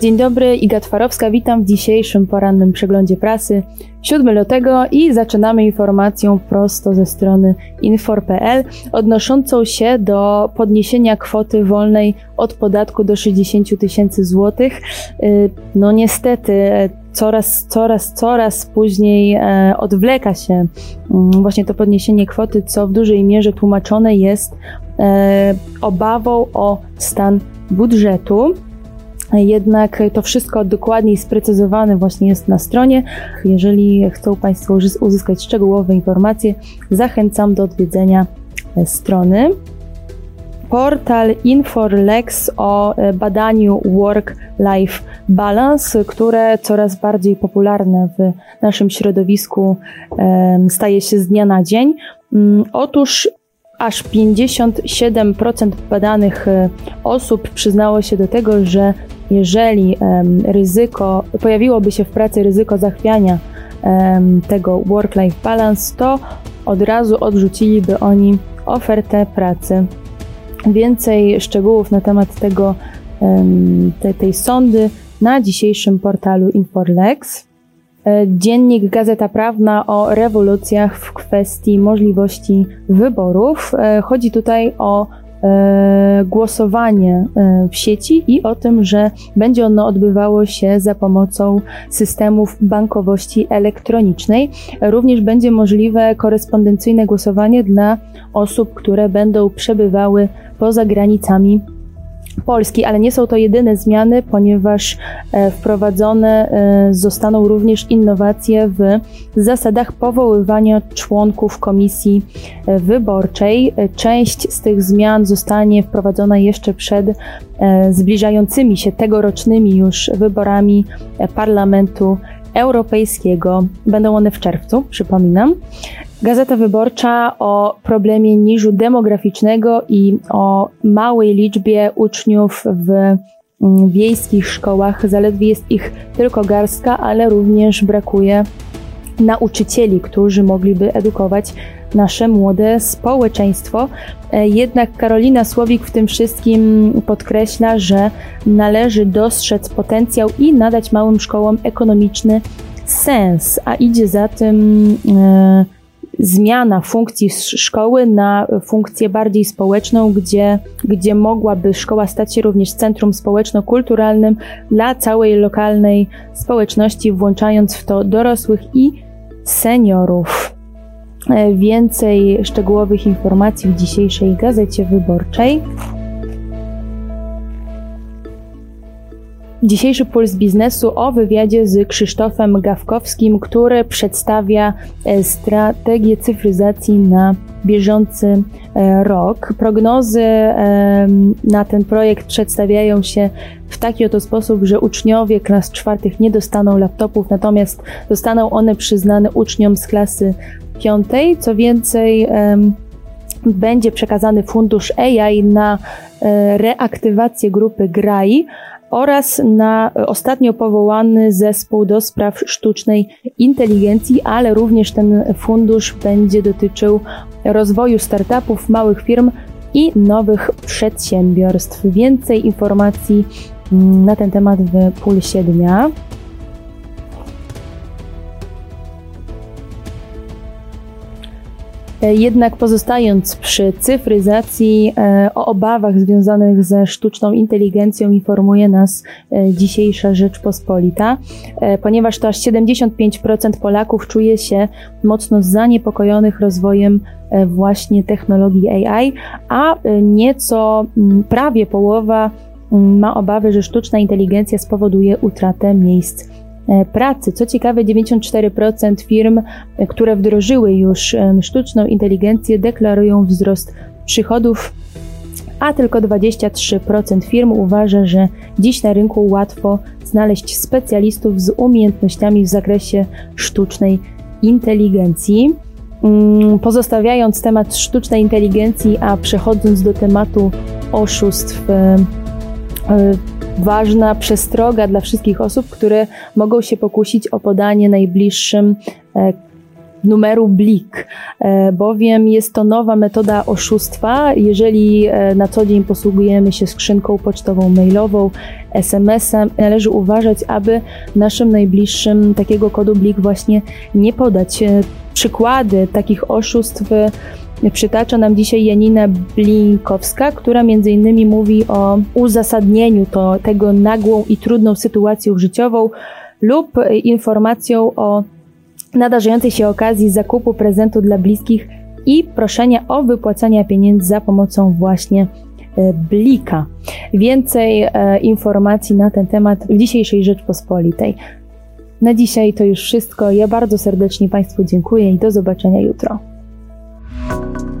Dzień dobry, Iga Twarowska, witam w dzisiejszym porannym przeglądzie prasy 7 lutego i zaczynamy informacją prosto ze strony infor.pl odnoszącą się do podniesienia kwoty wolnej od podatku do 60 tysięcy złotych. Y, no niestety coraz, coraz, coraz później e, odwleka się mm, właśnie to podniesienie kwoty, co w dużej mierze tłumaczone jest e, obawą o stan budżetu. Jednak to wszystko dokładniej sprecyzowane właśnie jest na stronie. Jeżeli chcą Państwo uzyskać szczegółowe informacje, zachęcam do odwiedzenia e, strony. Portal Inforlex o e, badaniu work-life balance, które coraz bardziej popularne w naszym środowisku staje się z dnia na dzień. Mm, otóż aż 57% badanych e, osób przyznało się do tego, że jeżeli ryzyko, pojawiłoby się w pracy ryzyko zachwiania tego work-life balance, to od razu odrzuciliby oni ofertę pracy. Więcej szczegółów na temat tego, te, tej sondy na dzisiejszym portalu Inforlex. E, dziennik Gazeta Prawna o rewolucjach w kwestii możliwości wyborów. E, chodzi tutaj o głosowanie w sieci i o tym, że będzie ono odbywało się za pomocą systemów bankowości elektronicznej. Również będzie możliwe korespondencyjne głosowanie dla osób, które będą przebywały poza granicami Polski, ale nie są to jedyne zmiany, ponieważ e, wprowadzone e, zostaną również innowacje w zasadach powoływania członków komisji e, wyborczej. Część z tych zmian zostanie wprowadzona jeszcze przed zbliżającymi się tegorocznymi już wyborami Parlamentu Europejskiego. Będą one w czerwcu, przypominam. Gazeta Wyborcza o problemie niżu demograficznego i o małej liczbie uczniów w mm, wiejskich szkołach. Zaledwie jest ich tylko garstka, ale również brakuje nauczycieli, którzy mogliby edukować nasze młode społeczeństwo. E, jednak Karolina Słowik w tym wszystkim podkreśla, że należy dostrzec potencjał i nadać małym szkołom ekonomiczny sens, a idzie za tym. Yy, zmiana funkcji szkoły na funkcję bardziej społeczną, gdzie, gdzie mogłaby szkoła stać się również centrum społeczno-kulturalnym dla całej lokalnej społeczności, włączając w to dorosłych i seniorów. E, więcej szczegółowych informacji w dzisiejszej gazecie wyborczej. Dzisiejszy puls biznesu o wywiadzie z Krzysztofem Gawkowskim, który przedstawia e, strategię cyfryzacji na bieżący e, rok. Prognozy na ten projekt przedstawiają się w taki oto sposób, że uczniowie klas czwartych nie dostaną laptopów, natomiast zostaną one przyznane uczniom z klasy Co więcej, będzie przekazany fundusz AI na e, reaktywację grupy GRAI, oraz na ostatnio powołany zespół do spraw sztucznej inteligencji, ale również ten fundusz będzie dotyczył rozwoju startupów, małych firm i nowych przedsiębiorstw. Więcej informacji mm, na ten temat w Pulsie Dnia. Jednak pozostając przy cyfryzacji, e, o obawach związanych ze sztuczną inteligencją informuje nas e, dzisiejsza Rzeczpospolita, ponieważ to aż 75% Polaków czuje się mocno zaniepokojonych rozwojem właśnie technologii AI, a nieco prawie połowa ma obawy, że sztuczna inteligencja spowoduje utratę miejsc E, pracy. Co ciekawe, 94% firm, e, które wdrożyły już sztuczną inteligencję, deklarują wzrost przychodów, a tylko 23% firm uważa, że dziś na rynku łatwo znaleźć specjalistów z umiejętnościami w zakresie sztucznej inteligencji. Mm, pozostawiając temat sztucznej inteligencji, a przechodząc do tematu oszustw e, ważna przestroga dla wszystkich osób, które mogą się pokusić o podanie najbliższym e, numeru Blik, e, bowiem jest to nowa metoda oszustwa. Jeżeli e, na co dzień posługujemy się skrzynką pocztową, mailową, SMS-em, należy uważać, aby naszym najbliższym takiego kodu Blik właśnie nie podać. Przykłady takich oszustw przytacza nam dzisiaj Janina Blinkowska, która między innymi mówi o uzasadnieniu to, tego nagłą i trudną sytuacją życiową lub informacją o nadarzającej się okazji zakupu prezentu dla bliskich i proszenia o wypłacanie pieniędzy za pomocą właśnie e, Blika. Więcej e, informacji na ten temat w dzisiejszej Rzeczpospolitej. Na dzisiaj to już wszystko. Ja bardzo serdecznie Państwu dziękuję i do zobaczenia jutro. Thank you